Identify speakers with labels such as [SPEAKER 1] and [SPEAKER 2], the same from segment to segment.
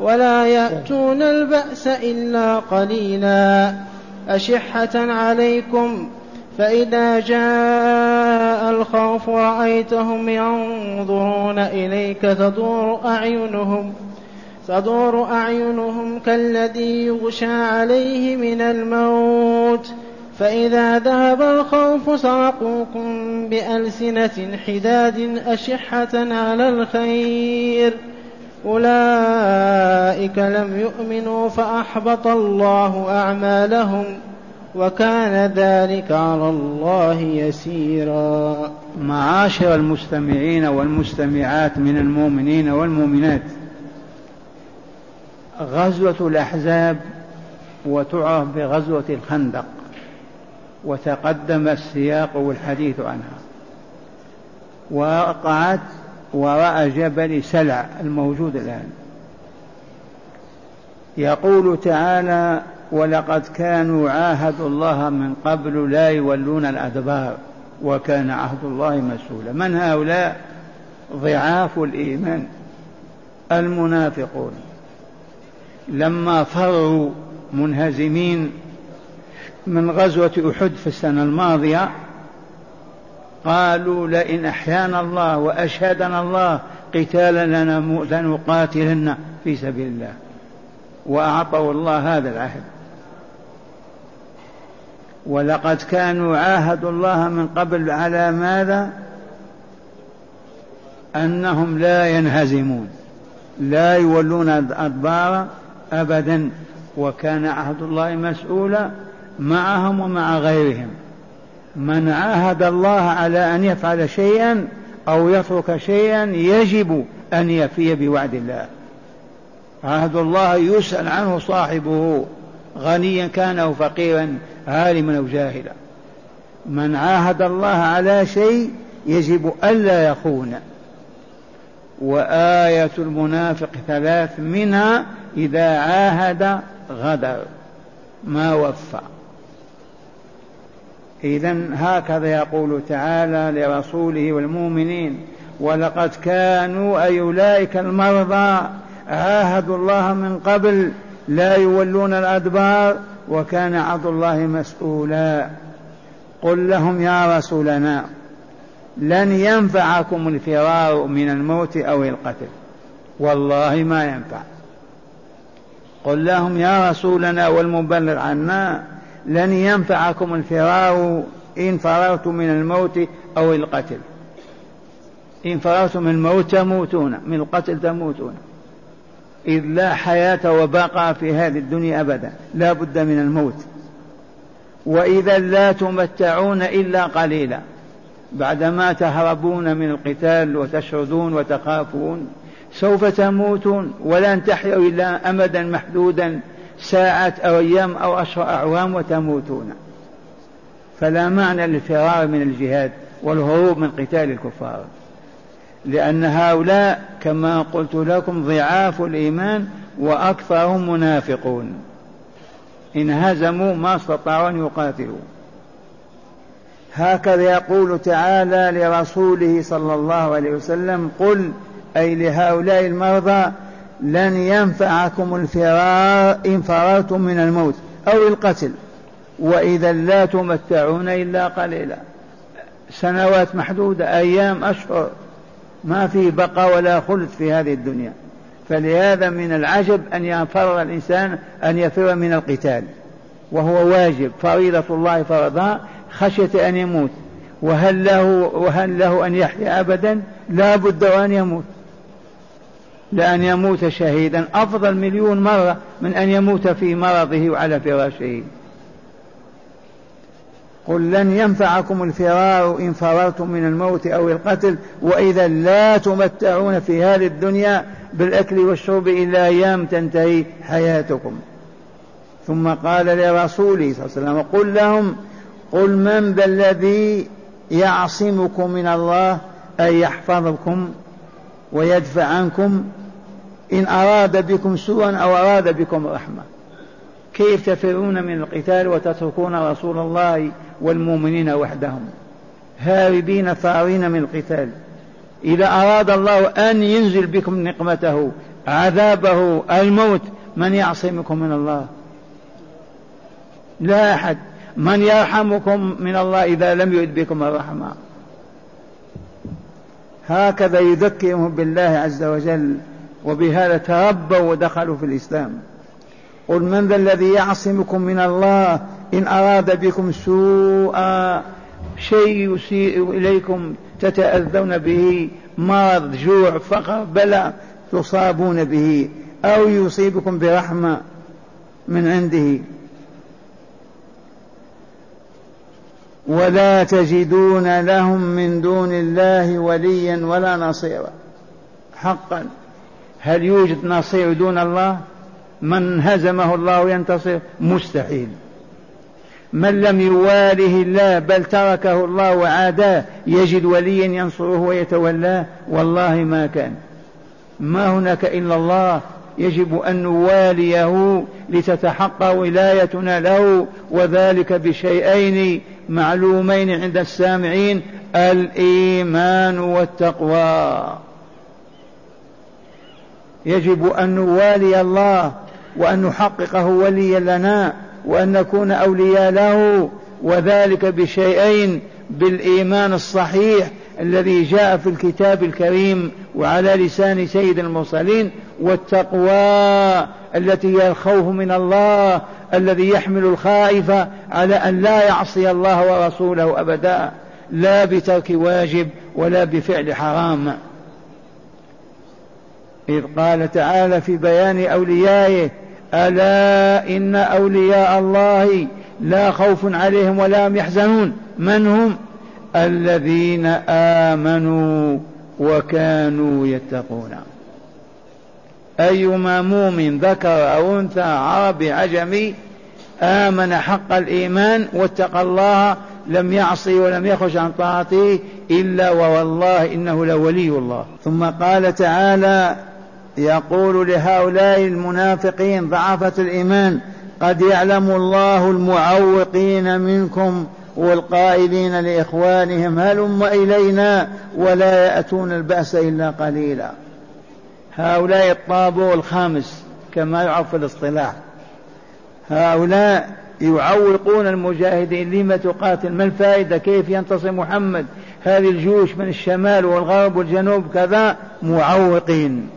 [SPEAKER 1] ولا يأتون البأس إلا قليلا. أشحة عليكم فإذا جاء الخوف رأيتهم ينظرون إليك تدور أعينهم تدور أعينهم كالذي يغشى عليه من الموت. فإذا ذهب الخوف سرقوكم بألسنة حداد أشحة على الخير. أولئك لم يؤمنوا فأحبط الله أعمالهم وكان ذلك على الله يسيرا.
[SPEAKER 2] معاشر المستمعين والمستمعات من المؤمنين والمؤمنات غزوة الأحزاب وتعرف بغزوة الخندق وتقدم السياق والحديث عنها وقعت وراء جبل سلع الموجود الآن. يقول تعالى ولقد كانوا عاهدوا الله من قبل لا يولون الأدبار وكان عهد الله مسؤولا. من هؤلاء؟ ضعاف الإيمان. المنافقون. لما فروا منهزمين من غزوة أحد في السنة الماضية قالوا لئن أحيانا الله وأشهدنا الله قتالا لنقاتلن في سبيل الله. وأعطوا الله هذا العهد. ولقد كانوا عاهدوا الله من قبل على ماذا؟ أنهم لا ينهزمون لا يولون الأدبار أبدا وكان عهد الله مسؤولا معهم ومع غيرهم. من عاهد الله على أن يفعل شيئا أو يترك شيئا يجب أن يفي بوعد الله. عهد الله يسأل عنه صاحبه غنيا كان أو فقيرا عالما أو جاهلا. من عاهد الله على شيء يجب ألا يخون. وآية المنافق ثلاث منها إذا عاهد غدر ما وفى. إذا هكذا يقول تعالى لرسوله والمؤمنين ولقد كانوا أي أولئك المرضى عاهدوا الله من قبل لا يولون الأدبار وكان عبد الله مسؤولا. قل لهم يا رسولنا لن ينفعكم الفرار من الموت أو القتل. والله ما ينفع. قل لهم يا رسولنا والمبلغ عنا لن ينفعكم الفرار إن فررتم من الموت أو القتل. إن فررتم من الموت تموتون من القتل تموتون. إذ لا حياة وبقاء في هذه الدنيا أبدا لا بد من الموت. وإذا لا تمتعون إلا قليلا. بعدما تهربون من القتال وتشردون وتخافون سوف تموتون. ولن تحيوا إلا أمدا محدودا ساعة أو أيام أو أشهر أعوام وتموتون. فلا معنى للفرار من الجهاد والهروب من قتال الكفار. لأن هؤلاء كما قلت لكم ضعاف الإيمان وأكثرهم منافقون. إن هزموا ما استطاعوا أن يقاتلوا. هكذا يقول تعالى لرسوله صلى الله عليه وسلم قل أي لهؤلاء المرضى لن ينفعكم الفرار إن فررتم من الموت أو القتل وإذا لا تمتعون إلا قليلا. سنوات محدودة أيام أشهر. ما في بقى ولا خلد في هذه الدنيا. فلهذا من العجب أن يفر الإنسان أن يفر من القتال. وهو واجب فريضة الله فرضها خشية أن يموت. وهل له وهل له أن يحيا أبدا؟ لا بد أن يموت. لأن يموت شهيدا. أفضل مليون مرة من أن يموت في مرضه وعلى فراشه. قل لن ينفعكم الفرار إن فررتم من الموت أو القتل وإذا لا تمتعون في هذه الدنيا بالأكل والشرب إلا أيام تنتهي حياتكم. ثم قال لرسوله صلى الله عليه وسلم قل لهم قل من ذا الذي يعصمكم من الله أن يحفظكم ويدفع عنكم إن أراد بكم سوءا أو أراد بكم رحمة؟ كيف تفرون من القتال وتتركون رسول الله والمؤمنين وحدهم؟ هاربين فارين من القتال. إذا أراد الله أن ينزل بكم نقمته عذابه الموت من يعصمكم من الله؟ لا أحد. من يرحمكم من الله إذا لم يرد بكم الرحمة. هكذا يذكرهم بالله عز وجل وبهذا تربوا ودخلوا في الإسلام. قل من ذا الذي يعصمكم من الله إن أراد بكم سوءا شيء يسيء إليكم تتأذون به مرض جوع فقر بلاء تصابون به أو يصيبكم برحمة من عنده. ولا تجدون لهم من دون الله وليا ولا نصيرا. حقا. هل يوجد نصير دون الله؟ من هزمه الله ينتصر مستحيل. من لم يواله الله بل تركه الله وعاداه يجد وليا ينصره ويتولاه والله ما كان. ما هناك إلا الله يجب أن نواليه لتتحقق ولايتنا له وذلك بشيئين معلومين عند السامعين الإيمان والتقوى. يجب أن نوالي الله وأن نحققه وليا لنا وأن نكون أولياء له وذلك بشيئين بالإيمان الصحيح الذي جاء في الكتاب الكريم وعلى لسان سيد المرسلين والتقوى التي هي الخوف من الله الذي يحمل الخائف على أن لا يعصي الله ورسوله أبدا لا بترك واجب ولا بفعل حرام. إذ قال تعالى في بيان أوليائه ألا إن أولياء الله لا خوف عليهم ولا هم يحزنون. من هم؟ الذين آمنوا وكانوا يتقون. أيما مؤمن ذكر أو أنثى عربي عجمي آمن حق الإيمان واتقى الله لم يعصي ولم يخرج عن طاعته إلا ووالله إنه لولي الله. ثم قال تعالى يقول لهؤلاء المنافقين ضعفة الإيمان قد يعلم الله المعوقين منكم والقائلين لإخوانهم هلم إلينا ولا يأتون البأس إلا قليلا. هؤلاء الطابور الخامس كما يعرف في الاصطلاح. هؤلاء يعوقون المجاهدين لما تقاتل؟ ما الفائدة؟ كيف ينتصر محمد؟ هذه الجيوش من الشمال والغرب والجنوب كذا معوقين.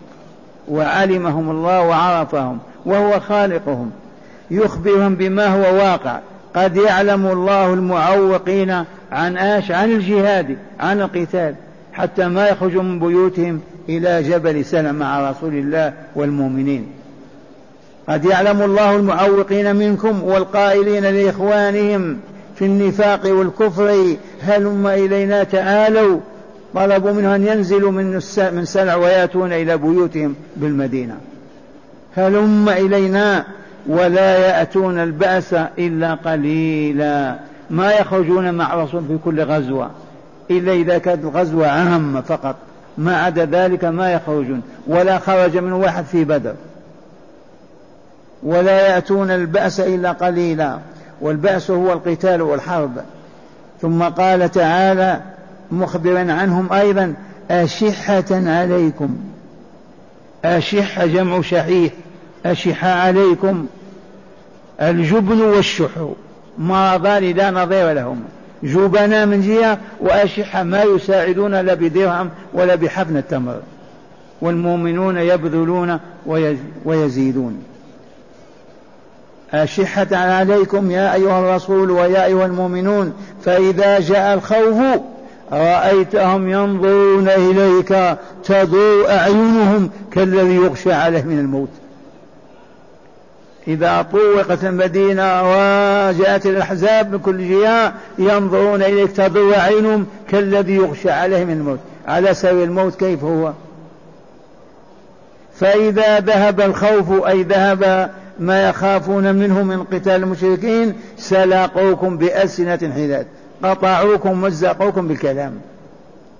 [SPEAKER 2] وعلمهم الله وعرفهم وهو خالقهم يخبرهم بما هو واقع. قد يعلم الله المعوقين عن إيش؟ عن الجهاد عن القتال حتى ما يخرجوا من بيوتهم إلى جبل سلم مع رسول الله والمؤمنين. قد يعلم الله المعوقين منكم والقائلين لإخوانهم في النفاق والكفر هلم إلينا تعالوا طلبوا منه أن ينزلوا من من سلع ويأتون إلى بيوتهم بالمدينة. هلم إلينا ولا يأتون البأس إلا قليلا. ما يخرجون مع الرسول في كل غزوة. إلا إذا كانت الغزوة عامة فقط. ما عدا ذلك ما يخرجون. ولا خرج من واحد في بدر. ولا يأتون البأس إلا قليلا. والبأس هو القتال والحرب. ثم قال تعالى مخبرا عنهم أيضا أشحة عليكم. أشحة جمع شحيح أشحة عليكم. الجبن والشح مرضان لا نظير لهم. جبنا من جهة وأشحة ما يساعدون لا بدرهم ولا بحفن التمر. والمؤمنون يبذلون ويزيدون. أشحة عليكم يا أيها الرسول ويا أيها المؤمنون فإذا جاء الخوف رأيتهم ينظرون إليك تضوء أعينهم كالذي يغشى عليه من الموت. إذا طوقت المدينة وجاءت الأحزاب من كل جهة ينظرون إليك تضوء أعينهم كالذي يغشى عليه من الموت. على سبيل الموت كيف هو؟ فإذا ذهب الخوف أي ذهب ما يخافون منه من قتال المشركين سلاقوكم بألسنة حداد. قطعوكم مزقوكم بالكلام.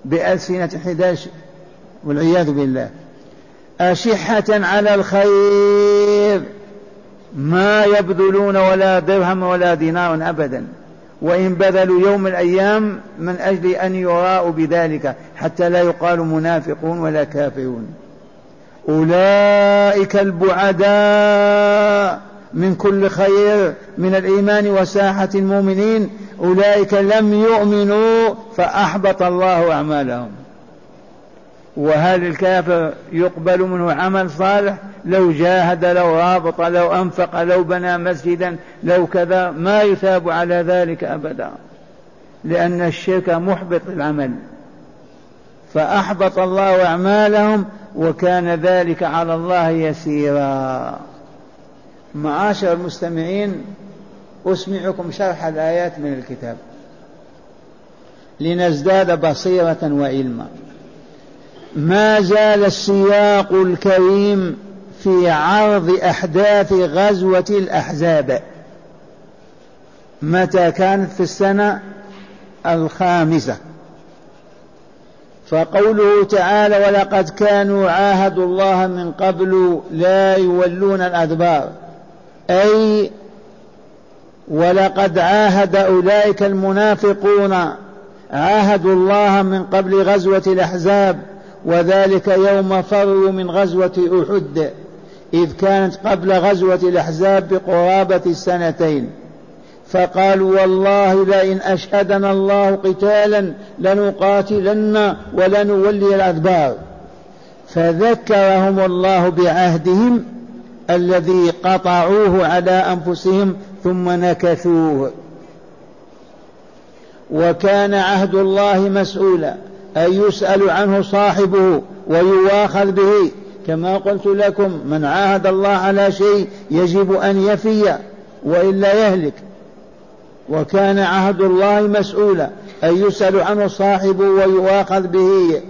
[SPEAKER 2] بألسنة حداد والعياذ بالله. أشحة على الخير. ما يبذلون ولا درهم ولا دينار أبدا. وإن بذلوا يوم الأيام من أجل أن يراءوا بذلك حتى لا يقال منافقون ولا كافرون. أولئك البعداء. من كل خير من الإيمان وساحة المؤمنين أولئك لم يؤمنوا فأحبط الله أعمالهم. وهل الكافر يقبل منه عمل صالح لو جاهد لو رابط لو أنفق لو بنى مسجدا لو كذا ما يثاب على ذلك أبدا. لأن الشرك محبط العمل. فأحبط الله أعمالهم وكان ذلك على الله يسيرا. معاشر المستمعين أسمعكم شرح الآيات من الكتاب. لنزداد بصيرة وعلما. ما زال السياق الكريم في عرض أحداث غزوة الأحزاب. متى كانت في السنة؟ الخامسة. فقوله تعالى ولقد كانوا عاهدوا الله من قبل لا يولون الأدبار. أي ولقد عاهد أولئك المنافقون عاهدوا الله من قبل غزوة الأحزاب وذلك يوم فروا من غزوة أحد إذ كانت قبل غزوة الأحزاب بقرابة السنتين فقالوا والله لئن أشهدنا الله قتالا لنقاتلن ولنولي الأدبار. فذكرهم الله بعهدهم الذي قطعوه على أنفسهم ثم نكثوه. وكان عهد الله مسؤولا أن يسأل عنه صاحبه ويواخذ به. كما قلت لكم من عاهد الله على شيء يجب أن يفي وإلا يهلك. وكان عهد الله مسؤولا أن يسأل عنه صاحبه ويؤاخذ به.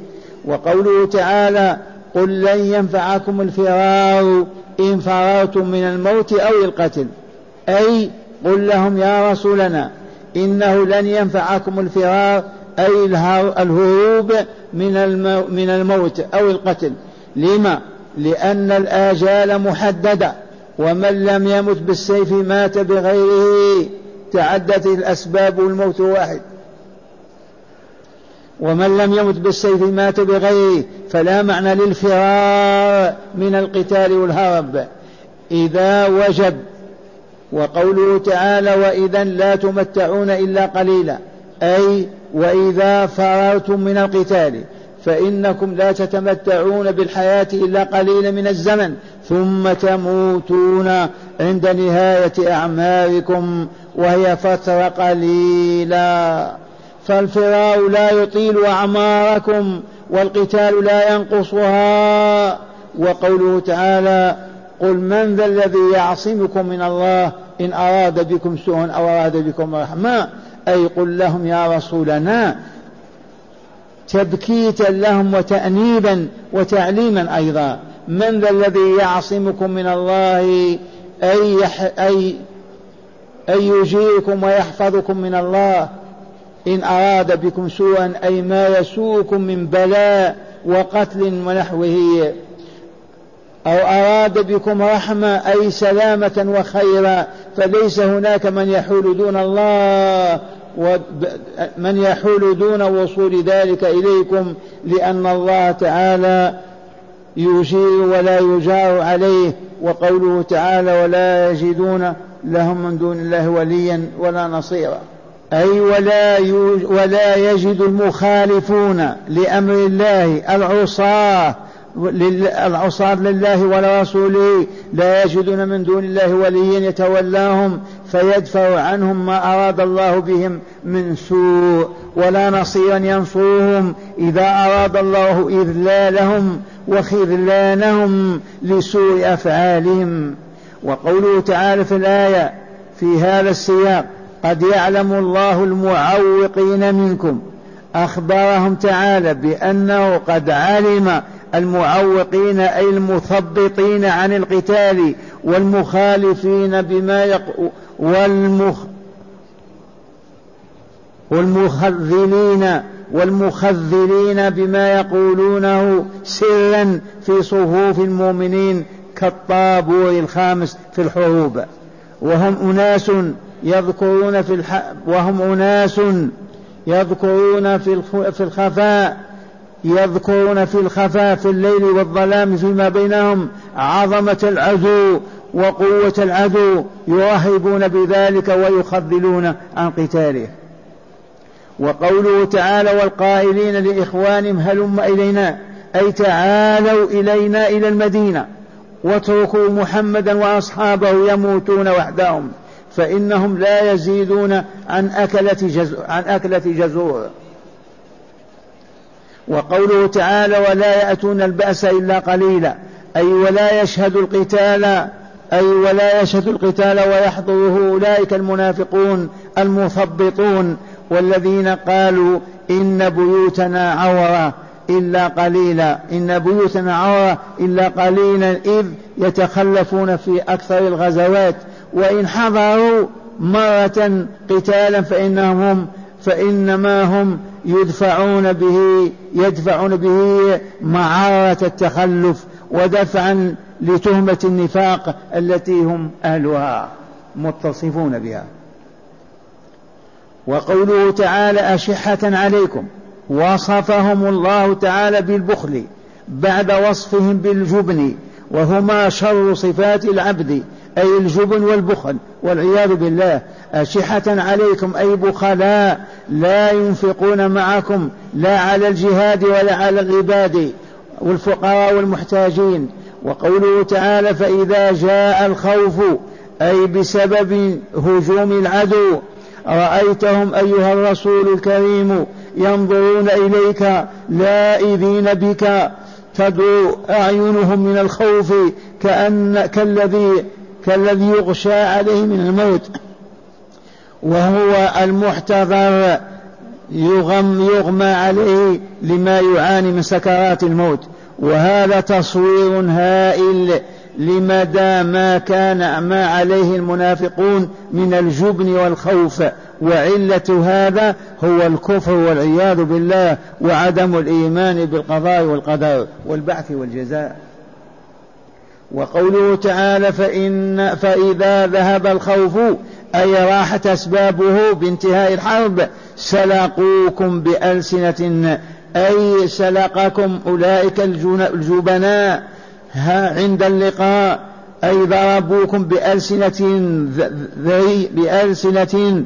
[SPEAKER 2] وقوله تعالى قل لن ينفعكم الفرار إن فررتم من الموت أو القتل. أي قل لهم يا رسولنا إنه لن ينفعكم الفرار أي الهروب من من الموت أو القتل. لما؟ لأن الآجال محددة ومن لم يمت بالسيف مات بغيره تعدت الأسباب والموت واحد. ومن لم يمت بالسيف مات بغيره فلا معنى للفرار من القتال والهرب. إذا وجب وقوله تعالى وإذا لا تمتعون إلا قليلا أي وإذا فررتم من القتال فإنكم لا تتمتعون بالحياة إلا قليلا من الزمن ثم تموتون عند نهاية أعماركم وهي فترة قليلة فالفرار لا يطيل أعماركم والقتال لا ينقصها. وقوله تعالى قل من ذا الذي يعصمكم من الله إن أراد بكم سوءا أو أراد بكم رحمة أي قل لهم يا رسولنا تبكيتا لهم وتأنيبا وتعليما أيضا. من ذا الذي يعصمكم من الله أي, أي أن يجيركم ويحفظكم من الله إن أراد بكم سوءا أي ما يسوءكم من بلاء وقتل ونحوه. أو أراد بكم رحمة أي سلامة وخيرا. فليس هناك من يحول دون الله من يحول دون وصول ذلك إليكم لأن الله تعالى يجير ولا يجار عليه وقوله تعالى ولا يجدون لهم من دون الله وليا ولا نصيرا. أي ولا ولا يجد المخالفون لأمر الله العصاة العصاة لله ولرسوله. لا يجدون من دون الله وليا يتولاهم فيدفع عنهم ما أراد الله بهم من سوء ولا نصيرا ينصرهم إذا أراد الله إذلالهم وخذلانهم لسوء أفعالهم. وقوله تعالى في الآية في هذا السياق قد يعلم الله المعوقين منكم. أخبرهم تعالى بأنه قد علم المعوقين أي المثبطين عن القتال والمخالفين بما يق... والمخ والمخذلين والمخذلين بما يقولونه سرا في صفوف المؤمنين كالطابور الخامس في الحروب. وهم أناس يذكرون في الح... وهم أناس يذكرون في في الخفاء يذكرون في الخفاء في الليل والظلام فيما بينهم عظمة العدو وقوة العدو يرهبون بذلك ويخذلون عن قتاله. وقوله تعالى والقائلين لإخوانهم هلم إلينا أي تعالوا إلينا إلى المدينة واتركوا محمدا وأصحابه يموتون وحدهم. فإنهم لا يزيدون عن أكلة جزور, عن أكلة جزور. وقوله تعالى ولا يأتون البأس إلا قليلا. أي ولا يشهد القتال أي ولا يشهد القتال ويحضره أولئك المنافقون المثبطون والذين قالوا إن بيوتنا عورة إلا قليلا. إن بيوتنا عورة إلا قليلا إذ يتخلفون في أكثر الغزوات. وإن حضروا مرة قتالا فإنهم هم فإنما هم يدفعون به يدفعون به معارة التخلف ودفعا لتهمة النفاق التي هم أهلها متصفون بها. وقوله تعالى أشحة عليكم وصفهم الله تعالى بالبخل بعد وصفهم بالجبن وهما شر صفات العبد أي الجبن والبخل والعياذ بالله. أشحة عليكم أي بخلاء لا ينفقون معكم لا على الجهاد ولا على العباد والفقراء والمحتاجين. وقوله تعالى فإذا جاء الخوف أي بسبب هجوم العدو رأيتهم أيها الرسول الكريم ينظرون إليك لائذين بك تدعو أعينهم من الخوف كأن كالذي كالذي يغشى عليه من الموت وهو المحتضر يغم يغمى عليه لما يعاني من سكرات الموت. وهذا تصوير هائل لمدى ما كان ما عليه المنافقون من الجبن والخوف. وعلة هذا هو الكفر والعياذ بالله وعدم الإيمان بالقضاء والقدر والبعث والجزاء. وقوله تعالى فإن فإذا ذهب الخوف أي راحت أسبابه بانتهاء الحرب سلقوكم بألسنة أي سلقكم أولئك الجبناء عند اللقاء أي ضربوكم بألسنة ذري بألسنة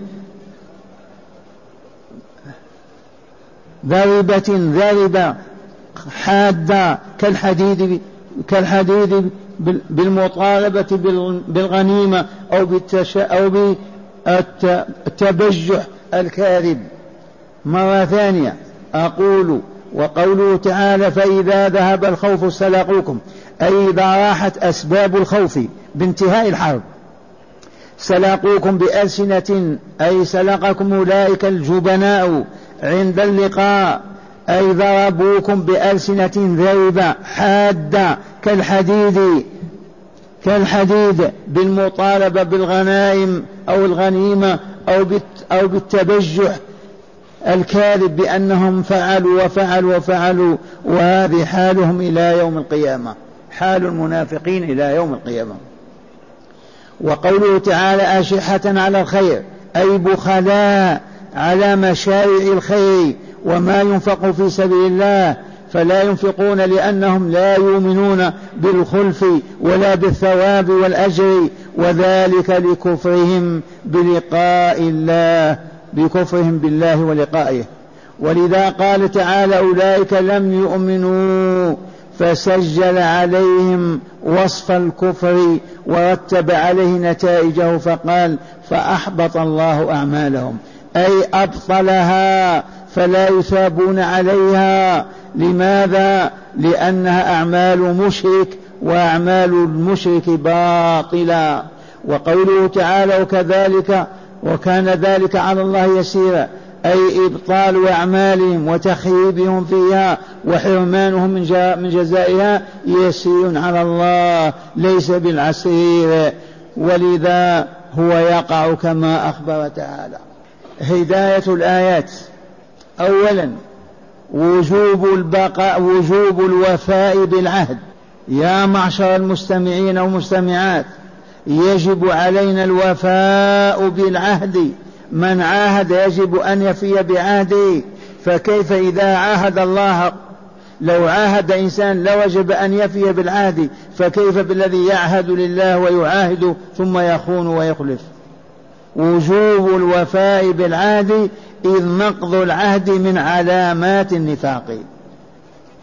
[SPEAKER 2] ذربة ذربة حادة كالحديد كالحديد بالمطالبة بالغنيمة أو أو بالتبجح الكاذب. مرة ثانية أقول وقوله تعالى فإذا ذهب الخوف سلقوكم. أي إذا راحت أسباب الخوف بانتهاء الحرب. سلقوكم بألسنة أي سلقكم أولئك الجبناء عند اللقاء. أي ضربوكم بألسنة ذربة حادة كالحديد كالحديد بالمطالبة بالغنائم أو الغنيمة أو أو بالتبجح. الكاذب بأنهم فعلوا وفعلوا وفعلوا وهذه حالهم إلى يوم القيامة. حال المنافقين إلى يوم القيامة. وقوله تعالى أشحة على الخير أي بخلاء على مشارع الخير. وما ينفق في سبيل الله فلا ينفقون لأنهم لا يؤمنون بالخلف ولا بالثواب والأجر وذلك لكفرهم بلقاء الله بكفرهم بالله ولقائه. ولذا قال تعالى أولئك لم يؤمنوا فسجل عليهم وصف الكفر ورتب عليه نتائجه فقال فأحبط الله أعمالهم. أي أبطلها فلا يثابون عليها. لماذا؟ لأنها أعمال مشرك وأعمال المشرك باطلة. وقوله تعالى وكذلك وكان ذلك على الله يسيرا. أي إبطال أعمالهم وتخييبهم فيها وحرمانهم من جزائها يسير على الله ليس بالعسير. ولذا هو يقع كما أخبر تعالى. هداية الآيات. أولا وجوب البقاء وجوب الوفاء بالعهد. يا معشر المستمعين والمستمعات يجب علينا الوفاء بالعهد. من عاهد يجب أن يفي بعهده. فكيف إذا عاهد الله؟ لو عاهد إنسان لوجب أن يفي بالعهد فكيف بالذي يعهد لله ويعاهد ثم يخون ويخلف؟ وجوب الوفاء بالعهد إذ نقض العهد من علامات النفاق.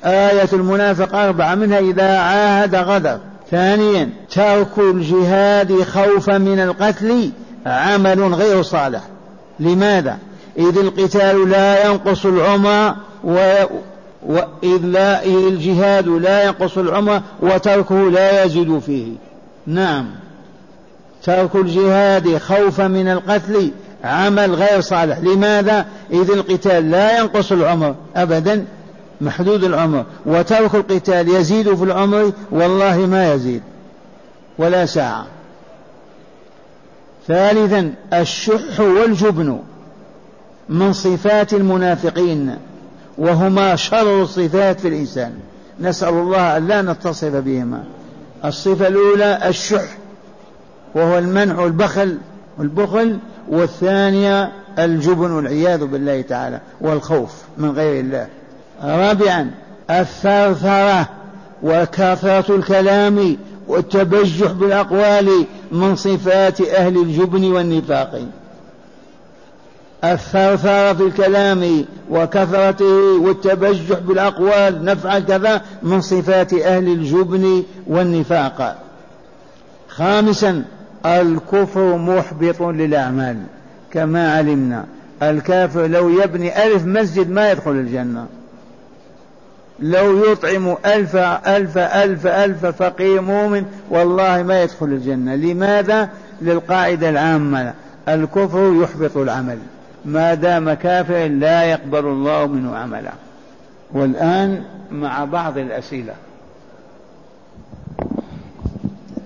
[SPEAKER 2] آية المنافق أربعة منها إذا عاهد غدر. ثانيا ترك الجهاد خوفا من القتل عمل غير صالح. لماذا؟ إذ القتال لا ينقص العمر و... وإذ لا الجهاد لا ينقص العمر وتركه لا يزيد فيه. نعم. ترك الجهاد خوفا من القتل عمل غير صالح. لماذا؟ إذ القتال لا ينقص العمر أبدا محدود العمر. وترك القتال يزيد في العمر والله ما يزيد ولا ساعة. ثالثا الشح والجبن من صفات المنافقين وهما شر الصفات في الإنسان. نسأل الله أن لا نتصف بهما. الصفة الأولى الشح وهو المنع والبخل والبخل. والثانية الجبن والعياذ بالله تعالى والخوف من غير الله. رابعا الثرثرة وكثرة الكلام والتبجح بالأقوال من صفات أهل الجبن والنفاق. الثرثرة في الكلام وكثرته والتبجح بالأقوال نفعل كذا من صفات أهل الجبن والنفاق. خامسا الكفر محبط للأعمال كما علمنا. الكافر لو يبني ألف مسجد ما يدخل الجنة. لو يطعم ألف ألف ألف ألف فقير مؤمن والله ما يدخل الجنة. لماذا؟ للقاعدة العامة. الكفر يحبط العمل. ما دام كافر لا يقبل الله منه عملا والآن مع بعض الأسئلة.